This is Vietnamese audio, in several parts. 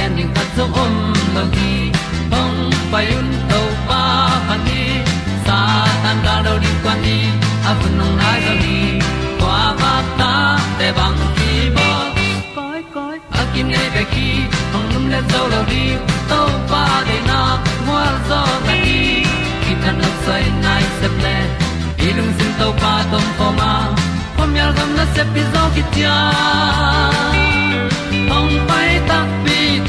gen ding khat zo om lo gi hong pai un to pa pa ni sa tan da do di kwan ni a bu nong nai zo ni kwa ba ta te bang ki bo koi koi a kim nei be ki hong lum le zo lo di to pa de na mo zo ta ni ki tan nok sai nai se ple ilung sin to pa tom ko ma. Pom yal gam na se pi zo ki tia hong pai ta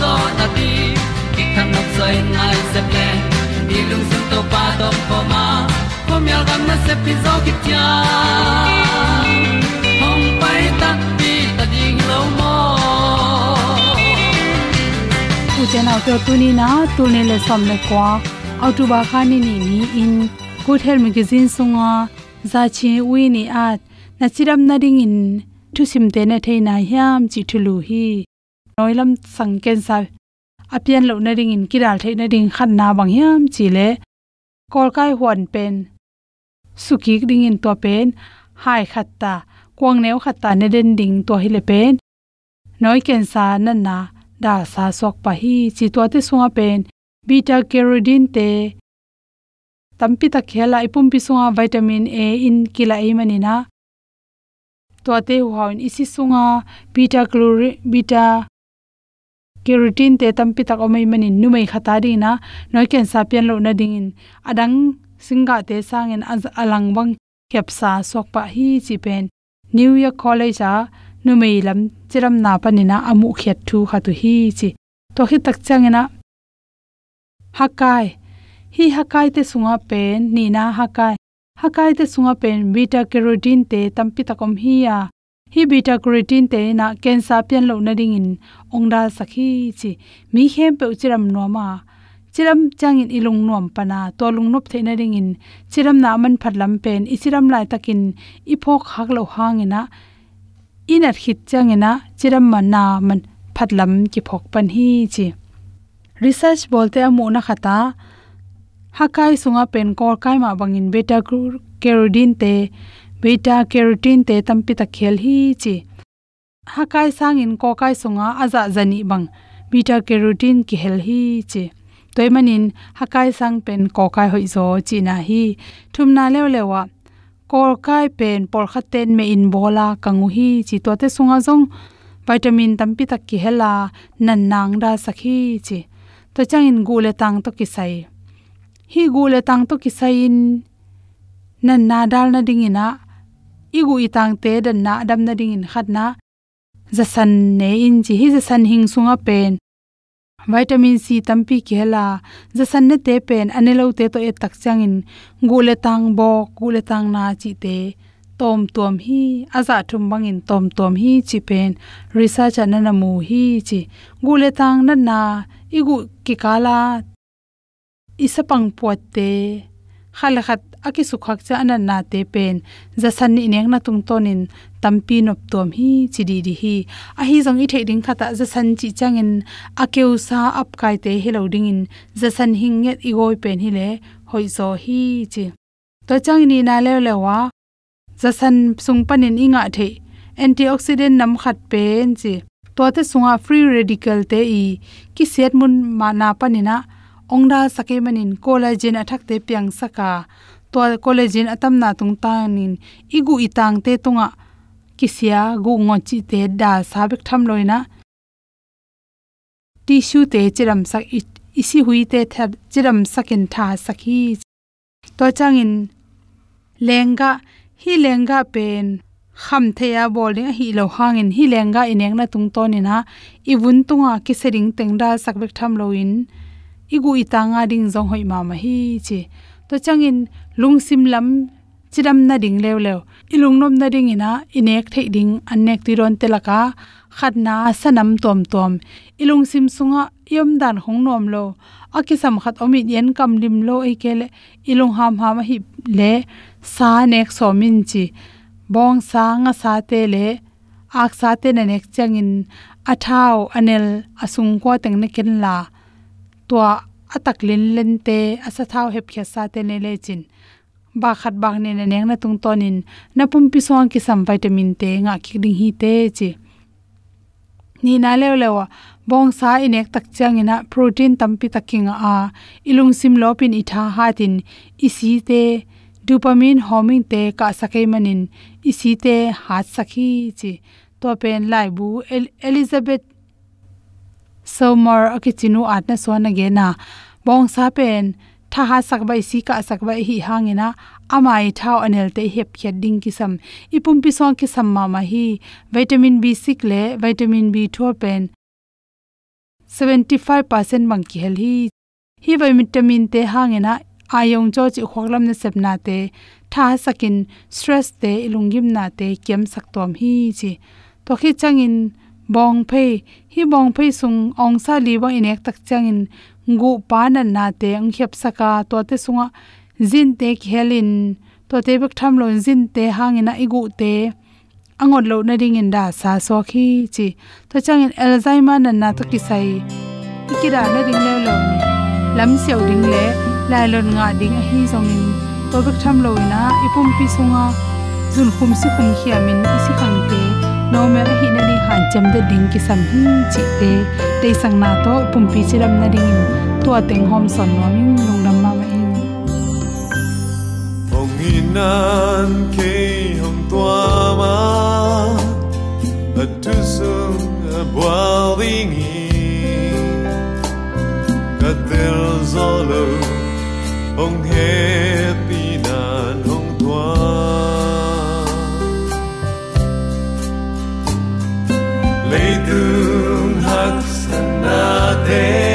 zo na ti ki kan nok sai nai se ple ni lung sun to pa to pa ma. Ko myal gam na se pi zo ki tia hom pai ta ti ta ding lo mo u chen auto tuni na tu ne le som le kwa auto ba khani ni ni in. Good health magazine sunga za chi wi ni at na chiram na ding in thu sim te na the na hiam chi thulu hi noilam sangken sa apian lo na ring in kiral theina ring khan na bang yam chi le kol kai huan pen. Suki ding in to pen. Hai khatta. Kwang neu khatta ne den ding to hi le pen. Noi ken sa na na. Da sa sok pa hi chi to te sunga pen. Beta carotene te. Tampi ta khela ipum pi sunga vitamin a in kila e manina to te huain isi sunga. Beta chlori beta carotene te tampi tak omai manin numai khata ri na noi ken sa pian lo na ding in. Adang singa te sangin alang bang khepsa sok pa hi chi pen. New year college a numei lam chiram na panina amu khet thu kha tu hi chi. To hi tak changena hakai. Hi hakai te sunga pen ni na hakai. Hakai te sunga pen beta carotene te tampi takom hi ya hi beta creatine te na cancer pian lo na ding in ongda sakhi chi. Mi hem pe chiram no ma chiram changin ilung nom pana to lung nop theina ring in chiram na man phatlam pen. I chiram lai takin. I phok hak lo hangina inat khit changena chiram manna man phatlam ki phok pan hi chi. Research bolte amu na khata. Hakai sunga pen kor kai ma bangin. Beta carotene te beta carotene te tampi ta khel hi chi. Hakai sangin ko kai sunga aza zani bang. Beta carotene ki hel hi chi. Toy manin, hakai sang pen ko kai hoi zo chi na hi. Thumna lew lewa. Kor kai pen por khaten me in bola kangu hi chi. To te sunga zong. Vitamin tampi tak ki hela nan nang da sakhi chi. To chang in gule tang to kisai hi gule tang to kisai in nan na dal na ding ina igu itang te dan na dam na ding in khat na. Za san ne in chi hi za san hing sunga pen. Vitamin c tampi khela za san ne te pen anelo te to e tak changin gule tang bo gule tang na chi te. Tom tom hi, aza thum bangin tom tom hi chi pen. Research anana mu hi chi. Gule tang na na. Igu ki kala. Isapang pote khala khat aki sukhak cha anan na te pen. Za san ni neng na tung tonin tampi nop tom hi chidi di hi. A hi zong i the thading khata, za san chi changin akeu sa ap kai te hello ding in. Za san hing nget i goi pen hi le hoi zo hi chi. To chang ni na le le wa, za san sung panin inga the antioxidant nam khat pen chi. To te sunga free radical te i. Ki set mun ma na panina ongda sake manin collagen athak te piang saka. To collagen atam na tung ta nin igu itang te tunga kisia gu ngo chi te da sabek tham loina. Tissue te chiram sak isi hui te thar chiram sakin tha sakhi to changin lenga, hi lenga pen kham theya bowling hi lo hangin. Hi lenga ineng na tung to ni na ibun tunga kisering tengda sakbek tham loin igu itanga ding zong hoi ma ma hi che to changin lungsim lam, chidam na ding lew lew ilung nom na ding ina, inek thei ding anek ti ron telaka khatna sanam tom tom. Ilung sim sunga, yom dan hong nom lo. Akisam khat omi yen kam lim lo e kele. Ilung ham ha ma hi le, sa nek so min chi. Bong sa nga sa te le, ak sa te na nek changin athao anel asung ko teng ne ken la tua atak lin len te asa thau hep khya sa te ne le chin. Ba khat bang ne neng na tung tonin na pum pi song ki sam vitamin te nga ki ding hi te chi. Ni na le lewa, bong sa inek tak chang ina protein tampi takinga a. Ilung sim lopin tin. I si te dopamine homing te ka sakai manin. Isi te ha sakhi chi. To pen lai bu elizabeth somar akichinu atna suana ge na bong sa pen tha ha sak bai si ka sak bai hi hangena. Amai thau anel te hep khe ding ki sam ipum pi song ki sam ma ma hi. Vitamin b6 le, vitamin b12 pen. 75% mang ki hel hi. Hi vitamin te hangena. Ayong cho chi khoklam na sepna te. Tha sakin stress te ilungim na te kem sak tom hi chi. To khi changin bong phei hi bong phei sung ong sa li wa inek tak changin ngu pa na na te ang khep saka to te sunga zin te khelin to te bek tham lo zin te hangina igu te. Angot lo na ring in da sa so khi chi. To changin alzheimer na na to ki sai. Ikira na ring le lo ni. Lam siau ding le, lai lon nga ding a hi zong in. To bek tham lo na ipum pi sunga. Zun khum si khum khiamin isi khang te. No me hi na ni han cham de ding ki sam hi chi te te sang na to pum pi chiram na ding to ateng hom son no mi lung lam ma mai ong hong inan ke hong tua ma. A tu sung a bwa ding i ka tel zolo ong he there.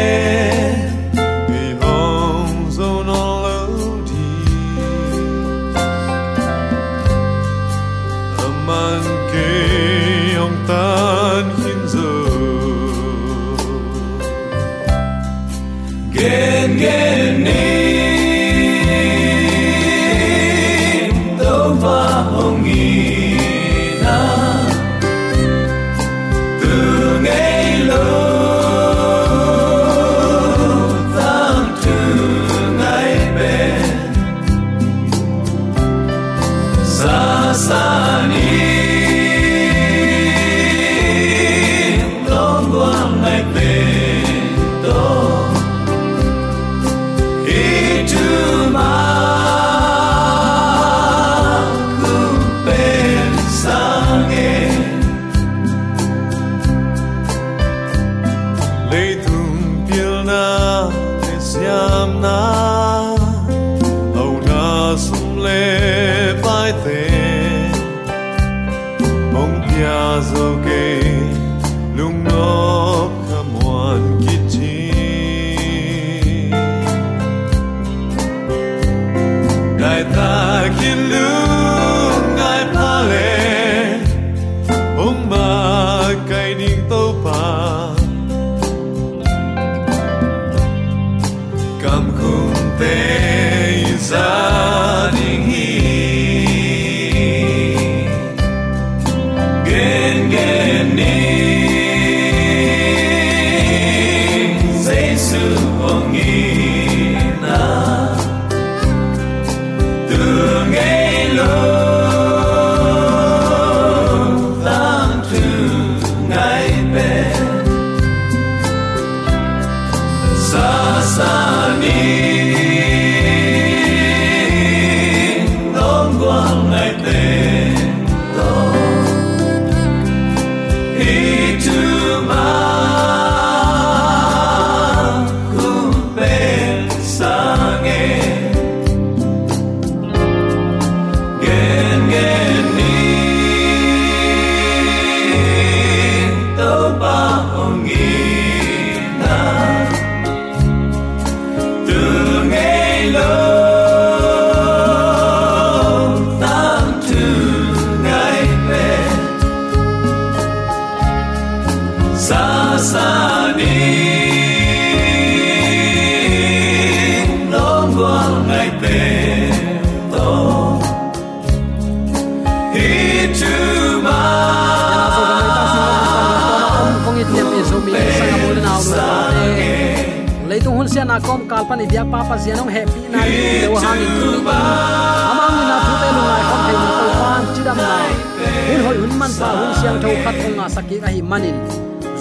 Siang tho khat ong nga saki hi manin.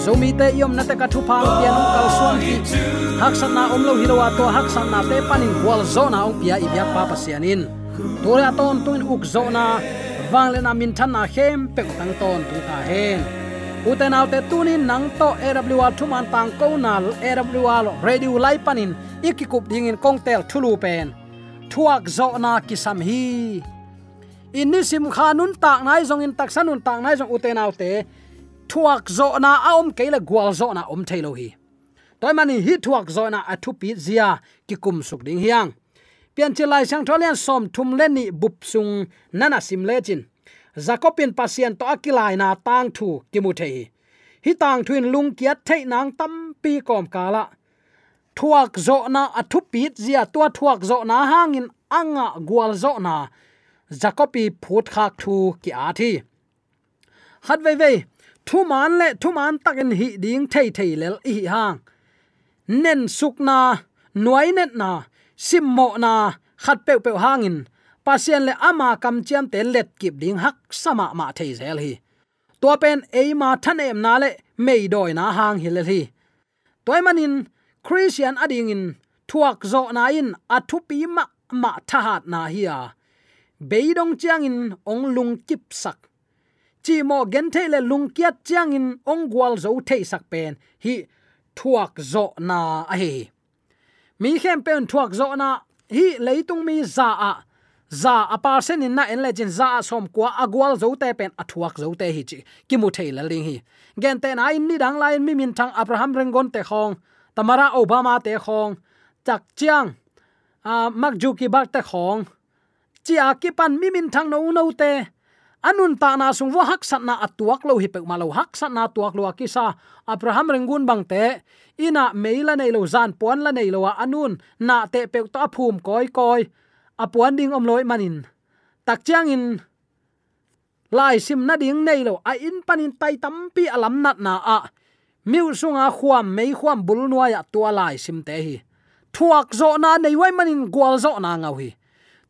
Zomi te yom na te ka thu phang pian ong kal suam ki. Hak san na om lo hilowa to, hak san na te panin wal zona ong pia bia pa pa sianin tora ton tuin uk zona wang le na min than na hem, pe tang ton tu ta hen. Uten autte tunin nang to awl thuman tang ko na awl radio lai panin ikikup dingin kongtel thulu pen. Thuak zo na kisam hi inni sim khanun tak nai zong in tak sanun tak nai zong uten autte. Thuak zo na aom keila gwal zo na om thailo hi. Toy mani hi thuak zo na athu pi zia ki kum suk ding hiang. Pian chilai sang tholian som thum len ni bup sung nana sim le chin. Zakopin pasien to akilai na tang thu kimu thei. Hi tang thuin lung kiat thei nang tam pi kom kala. Thuak zo na athu pit zia tua thuak zo na hangin anga gwal zo na jacobi phut khak thu ki a thi. Hat ve ve thu man le thu man takin hi ding thei thei lel hi hang nen sukna nuai net na simmo na khat pe pe hangin pasien le ama kam chiam te let kip ding hak sama ma thei zel hi to pen e ma than em na le mei doi na hang hi le hi toy manin christian ading in thuak zo na in athupi ma ma thahat na hi a à beidong chiang in ong lung kip sak. Chi mo gen the le lung kiat chiang in ong gwal zo the sak pen. Hi, thuak zo na a hi mi khem pen thuak zo na, hi, leitung mi za a. Za apar sen in na en legend za som kwa agwal zo te pen athuak zo te hi chi. Ki mu thei la ling hi. Gen te na in ni dang lain mi min thang abraham rengon te khong, tamara obama te khong, chak chiang, a mak ju ki bak te khong chi a ki pan mi min thang no no te. Anun ta na sung wo hak sat na atuak lo hi pe ma lo hak sat na tuak lo ki sa. Abraham rengun bang te ina meila nei lo, zan pon la nei lo anun, na te pe to phum koi koi. Apuan ding om loi manin. Tak chiang in lai sim na ding nei lo, a in panin tai tampi alam nat na a. Miu sunga khuam, mei khuam bul nuaya tua lai sim te hi. Thuak zo na nei wai manin, gwal zo na ngau hi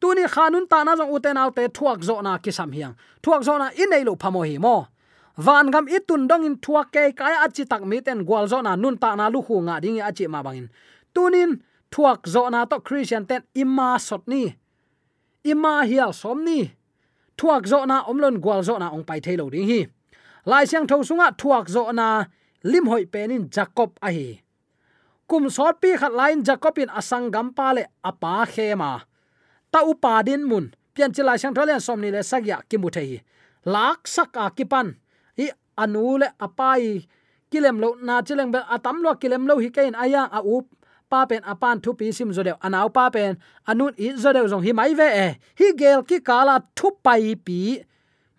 tuni khanun ta na jong uten autte thuak zo na kisam hiang. Thuak zo na in nei lo phamo hi mo. Van gam itun dong in thuak ke kai achi tak mi ten gwal zo na nun ta na lu hu nga ding achi ma bangin tunin thuak zo na to christian ten imma sot ni. Imma hial som ni. Thuak zo na omlon gwal zo na ong pai thelo ding hi. Lai siang tho sunga thuak zo na lim hoi penin jacob a hi. Kum sot pi khat lain jacobin asang gam pa le apa khema ta upa din mun. Pian chila sang tholen somni le sakya ki mu thei lak sak a ki pan hi anu le apai kilem lo na chileng bel atam lo kilem lo hi kain aya a up pa pen apan thu pi sim zo deu. Anau pa pen. Anun i zo deu zong hi mai ve e. Hi gel ki kala thu pai pi.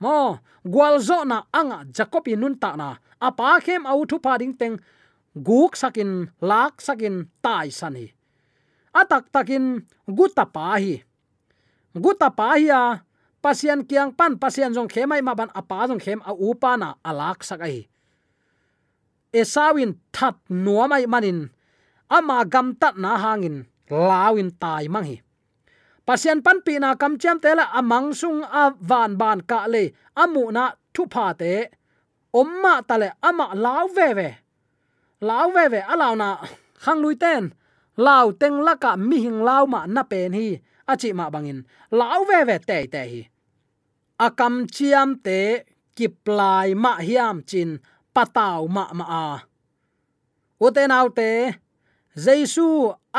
Mo, gwal zo na anga jacobi nun ta na. Apa khem au thu pa ding teng. Guk sakin, lak sakin, tai sani atak takin guta pa hi guta pa hi pasien kiang pan pasien jong khemai ma ban apa jong khem a upa na alak sakai esawin that nuamai manin. Ama gam tat na hangin. Lawin tai mang hi. Pasien pan pi na kam cham tela amang sung a van ban ka le. Amu na thu pha te. Omma tale ama law ve ve. Law ve ve alaw na. Khang lui ten. Law teng laka mi hing law ma na pen hi achi ma bangin lau ve ve te te hi. Akam chiam te kiplai ma hiam chin pataw ma ma a. Uten autte jesu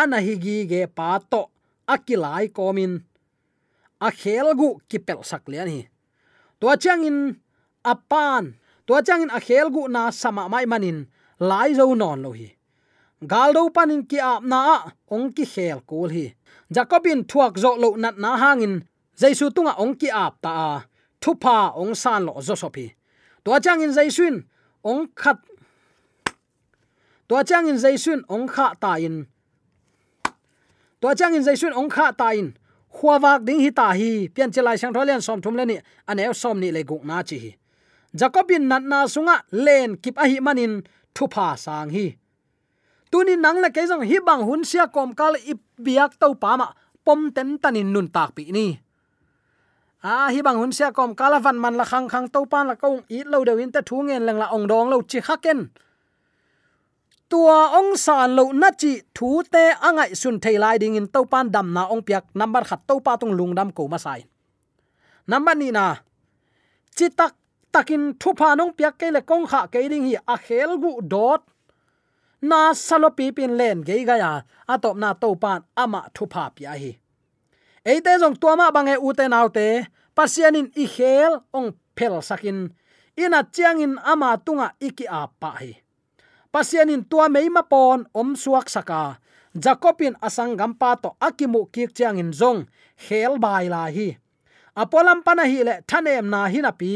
anahigi ge pa to akilai komin a khelgu kipel saklian hi. To changin apan to changin a khelgu na sama mai manin lai zo non lo hi. Galdo panin ki ap na ong ki khel kul hi jacobin thuak zo lo nat na hangin, jaisu tunga ong ki ap ta a, thupa ong san lo zo sopi to changin jaisun ong khat. To chang in jaisun ong kha ta in. To chang in jaisun ong kha ta in. Huawak ding hi ta hi, pian chelai sang tholian som thum le ni ane som ni le guk na chi hi. Jacobin nat na sunga, len kip a hi manin, thupa sang hi tuni nang le ke jong hi bang hun sia kom kal ip biak to pa ma, pom ten tanin nun tak pi ni. A hi bang hun sia kom kala van man la khang khang to pan la kong i lo de win ta thu ngen leng la ong dong lo chi khaken tua ong san lo na chi thu te angai sun thei lai ding in topan dam na ong piak number khat to pa tung lung dam ko ma sai. Number ni na, chi tak takin thu pa nong piak ke le kong kha ke ding hi a khel gu dot na salo pi pin len ge ga ya atop na to pan ama thu pha pi a hi eite jong tua ma bange u te nau te, pasianin i khel ong phel sakin. Ina chiangin ama tunga iki a pa hi pasianin tua meima pon om suak saka. Jacobin asang gampa to akimu kik chiang in zong khel bai la hi apolam pana hi le thanem na hi na pi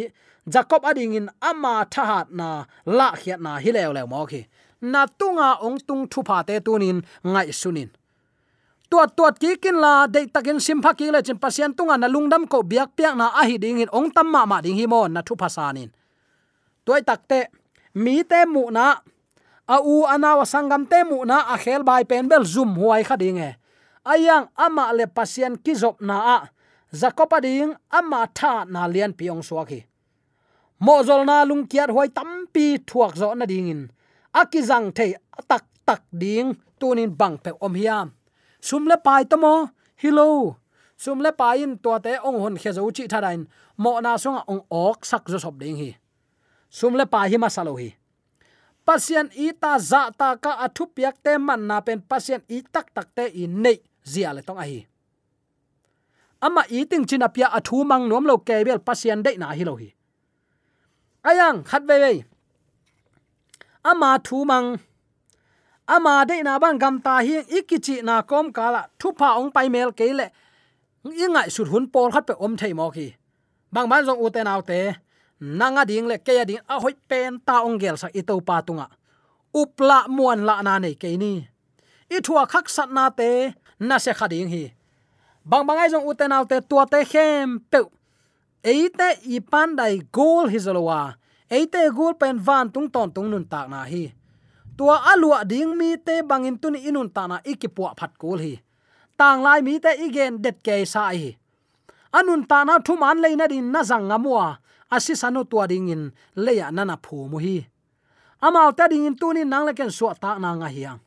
jacob ading in ama thahat na la khiat na hi lew lew mo khi na tunga ong tung thu pha te tunin ngai sunin. Tuat tuat ki kin la de takin simpha ki le chin pasien tunga na lungdam ko biak piak na a hi ding in ong tam ma ma ding hi mo na thu phasanin toy takte mi te mu na, a u anawa sangam te mu na a khel bai pen bel zoom huai kha ding e. Ayang ama le pasien ki zop na a zakopa ding ama tha na lian piong suaki. Mo zol na lung kiat huai tampi thuak zo na ding in akizang thei tak tak ding tunin bang pe om hiam. Sumle pai tomo hilo sumle pai in to te ong hon khe zo chi thadain mo na sunga ong ok sak zo sop ding hi. Sumle pai hi masalo hi. Pasian ita za ta ka athu piak te man na pen pasien i tak tak te i nei zia le tong a hi. Ama i ting chin apia athu mang nom lo ke bel pasian de na hi lo hi. Ayang khat ve ve ama thu mang. Ama de na bang gam ta hi ikichi na kom kala thu pa ong pai mel ke le. Ingai sut hun pol khat pe om thei mo ki. Bang ban jong uten autte nanga ding le ke ya ding a hoi pen ta ong gel sa ito pa tunga. Upla muan la na nei ke ni. I thua khak sat na te, na se khading hi. Bang bangai jong uten autte tua te khem pe eite i pan dai gol hizolowa eite gul pen van tung ton tung nun tak na hi. Tua alua ding mi te bangin tun inun ta na ikipua phat kul hi. Tang lai mi te igen det ke sa hi. Anun ta na thu an lein na din na zang amua asi sanu tua ding in leya nana phu mu hi. Amal ta ding in tuni nang leken suwa ta na nga hiang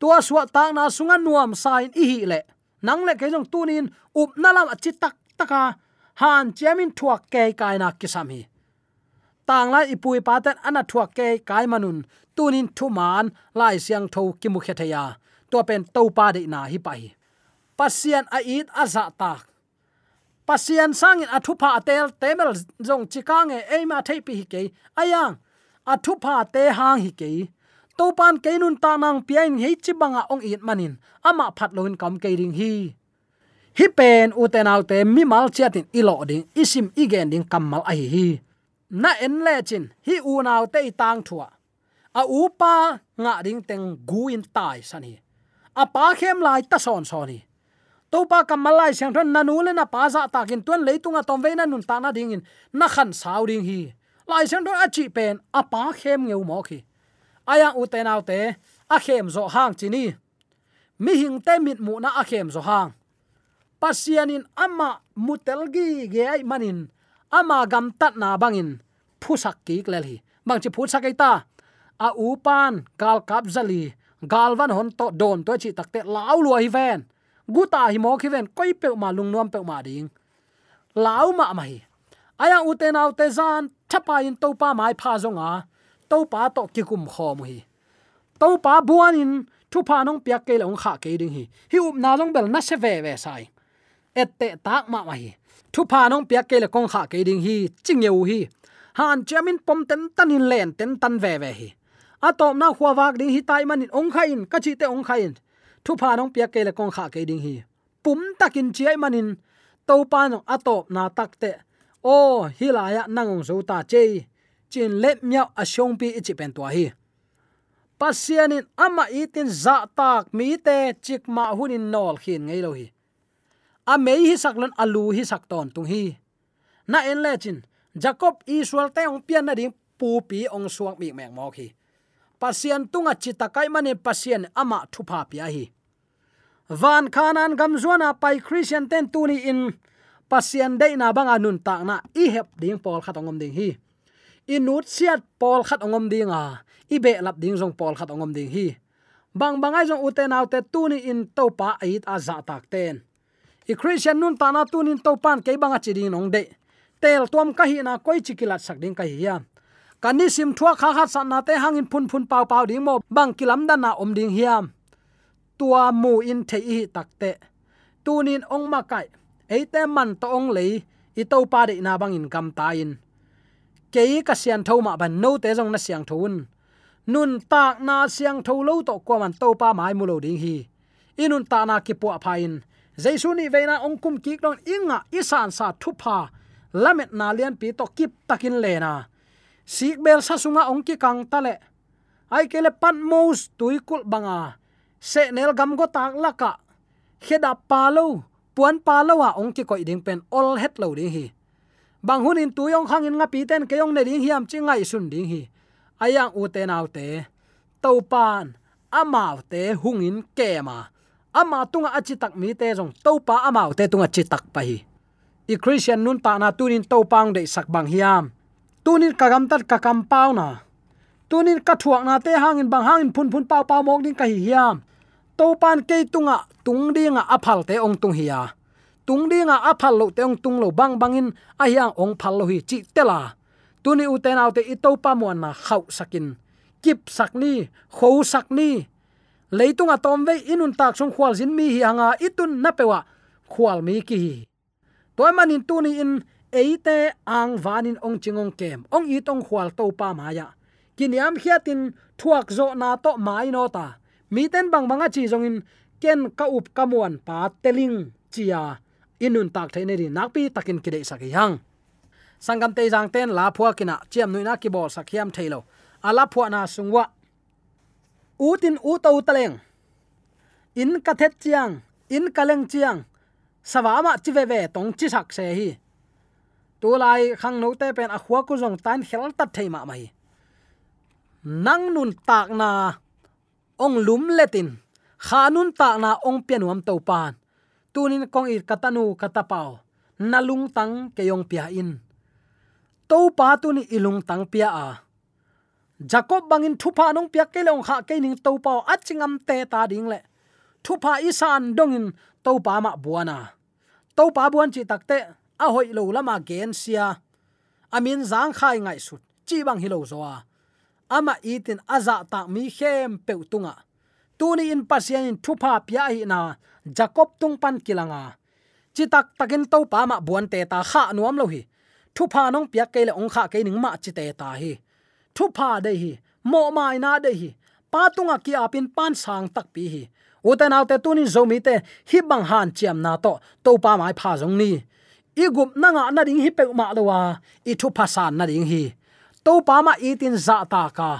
tua suwa ta na sunga nuam sain i hi le. Nang le ke jong tunin up na lam achi tak taka. Han chemin thuak ke kai na kisam hi tang lai ipui paten ana thua ke kai manun. Tunin thuman lai siang tho ki mukhe thaya to pen to pa de na hi pai pasian a it a za tak pasian sangin athupa atel temel jong chikange eima theipi hi ke. Ayang athupa te hang hi ke. To pan ke nun ta nang pian hei chi banga ong it manin. Ama phat loin kam ke ring hi. Hi pen uten autte mi mal chatin ilo ding isim igen ding kamal hi hi na en le chin, hi u nau te tang thua. A u pa nga ding teng gu in tai sani a pa khem lai ta son son hi to pa kamalai sang thon nanu le na pa za ta kin tung leitunga tom veina nun ta na ding in, na khan sau ding hi. Lai sang thon a chi pen, a pa khem ngeu mo khi. Aya u te nau te, a khem zo hang chi ni. Mi hing te mit mu na a khem zo hang. Pasianin ama mutelgi ge ai manin ama gam tat na bangin. Phusak ki klel hi. Bang chi phusak ai ta. A upan kal kap zali galvan hon to don to chi takte lau lu hi ven. Guta hi mo khi ven. Koi pe ma lung nuam pe ma ding. Lau ma ma hi. Aya u au te zan, thapa in to pa mai pha zonga to pa to ki kum kho mu hi. To pa buan in, thu pa nong piak ke long kha ke ding hi. Hi up na long bel na se ve ve sai ette tak ma ma hi. Thu pa nong pia ke le kong kha ke ding hi, ching yeu hi. Han chamin pom ten tanin len ten tan ve ve hi. Atom na khwa wak ding hi tai manin ong khain ka chi te ong khain thu pha nong pia ke le kong kha ke ding hi. Pum takin chiai manin to pa no atop na tak te. O hilaya nangong zo ta che chin let miao a shong pi e ichi pen to hi. Pasianin ama itin za tak mi te, chik ma hunin nol khin ngei lo hi a mei hi saklan alu hi sak ton tung hi. Na en le chin, jacob israel te ong pian na ding pu pi ong suak mi mek mo khi. Pasien tunga chita kai mane pasien ama thupa pia hi. Van khanan gam zuana pai christian ten tuni in, pasien dei na banga nun ta na i hep ding pol khat ongom ding hi. Inut siat pol khat ongom ding a, i be lap ding jong pol khat ongom ding hi. Bang bangai jong uten autte tuni in topa ait a za tak ten i christian nun ta na tunin to pan ke banga chi ding nong de. Tel tom ka hi na koi chikilat sak ding ka hi ya. Kani sim thua kha kha san na te hangin phun phun pau pau ding mo, bang kilam dan na om ding hiam tua mu in the hi takte tunin ong ma kai. Eite man to ong lei. I to pa de na bang in kam ta in. Ke ka sian tho ma ban no te jong na siang thun nun tak na siang tho lo to ko man to pa mai mu lo ding hi. Inun ta na ki po pha in jaisu ni veina ong kum ki don inga isan sa thupa. Lamet na lian pi to kip takin lena. Sik bel sa sunga ong ki kang tale. Ai kele pan mos tuikul banga. Se nel gam go tak laka. Kheda palo puan palo wa ong ki koi ding pen all het lo ding hi. Bang hun in tuyong khang in nga pi ten ke yong ne ding hiam chingai sun ding hi. Ayang u te nau te. To pan amau te hungin kema ama tunga achi tak mi te jong to pa amau te tunga chi tak pa hi. I christian nun ta na tunin to pang de sak bang hiam. Tunin kagam tat kakam pau na. Tunin ka thuak na te hangin bang hangin phun phun pau pau mok ding ka hi hiam. To pan ke tunga tung dinga aphal te ong tung hiya tung dinga aphal lo te ong tung lo bang bangin a hiang ong phal lo hi chi tela tuni uten autte i to pa mon na khau sakin. Kip sakni khou sakni leitunga tom ve inun tak song khwal jin mi hi anga itun na pewa. Khwal mi ki hi. Toy manin tuni in eite ang vanin ong chingong kem. Ong itong khwal to pa maya kiniam hiatin thuak zo na to mai no ta. Mi ten bang banga chi jong in ken ka up kamuan pa teling chia inun tak thaine ri nakpi takin kide sak yang sangam te jang ten la phua kina. Chiam nuina ki bol sakhiam thailo ala phua na sungwa utin u to taleng in ka thet chiang, in kaleng chiang. Sawama chive ve tong chi sak se hi. Tu lai khang no te pen a khwa ku jong tan khel ta theima mai. Nang nun tak na ong lum letin khanun tak na ong pianuam to pan tunin kong i katanu katapao nalung tang keyong pia in. To pa tu ni ilung tang pia a jacob bangin thupa nong pia ke long kha ke ning to pa achingam te ta ding le. Thupa isan dongin to pa ma buana. To pa buan chi takte a hoi lo lama gen sia. Amin zang khai ngai sut, chi bang hilo zoa ama itin aza ta mi khem pe tunga. Tuni in pasian in thupa pia hi na jacob tung pan kilanga. Chi tak takin to pa ma buan te ta kha nuam lo hi. Thupa nong pia ke le ong kha ke ning ma chi te ta hi thu pa de hi, mo mai na de hi pa tunga ki apin pan sang tak pi hi. Uten autte tunin zomi te hi bang han chiam na to to pa mai pha jong ni. I gup na nga na ding hi pe ma lo wa i thu pha san na ding hi. To pa ma i tin za ta ka,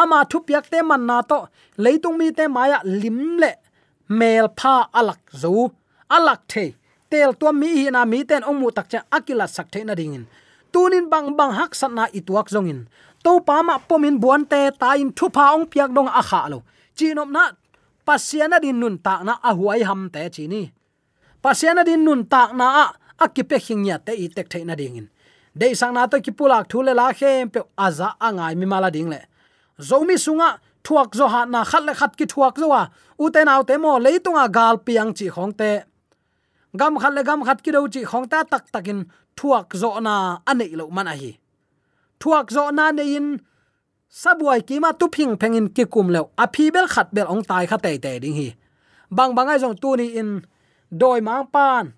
ama thu piak te man na to, leitung mi te maya lim le, mel pha alak zo, alak the tel to mi hi na mi ten ong mu tak cha akila sak the na ding in. Tunin bang bang hak san na ituak zong in to pa ma pomin buan te ta in thu pa ong piak dong a kha lo. Chinom na pasiana din nun tak na a huai ham te chini. Pasiana din nun tak na a akipe hingya te i tek theina dingin de sang na to ki pulak thule la khem pe aza angai mi mala ding le. Zomi sunga, thuak zo ha na khat le khat ki thuak zo wa. U te naw te mo leitunga gal piang chi khong te. Gam khat le gam khat ki do chi khong ta tak takin thuak zo na anei lo man a hi thuak zo na ne in. Sabuai ki ma tu phing phengin ki kum leo. A phi bel khat bel ong tai kha te te ding hi. Bang bangai jong tu ni in. Doi mang pan.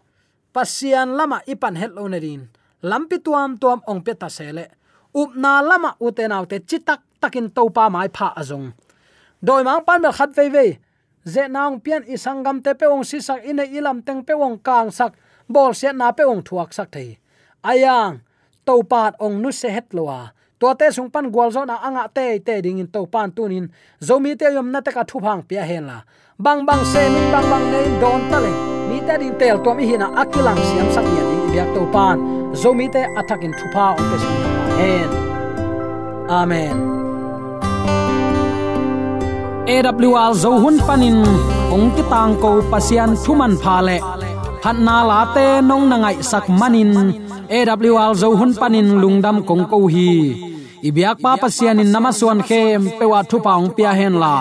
Pasian lama ipan het lo nerin lampi tuam tuam ong pe ta sele up na lama utenaw te chitak takin topa mai pha azong doi mang pan bel khat ve ve ze naung pian isangam te pe ong sisak ine ilam teng pe ong kang sak. Bol se na pe ong thuak sak thei. Ayang topat ong nu se het lowa to te sung pan gwal zo na anga te te ding in topan tunin zomi te yom na te ka thu phang pia hen la. Bang bang se min bang bang nei don ta le. Mi ta din tel to mi hina akilang siam sak ya ding biak topan zomi te attacking thu pha ong pe sung hen. Amen. AWR zo hun panin ong ki tang ko pasian thuman pha le. Phat na la te nong na ngai sak manin. AWR zo hun panin lungdam kong ko hi. Ibyak pa pasian in namaswan khem pewa thu paung pia hen la.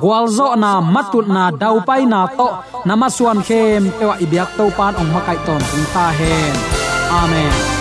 Gwalzo na matut na dau pai na to namaswan khem pewa ibyak to pan ong makai ton ta hen. Amen.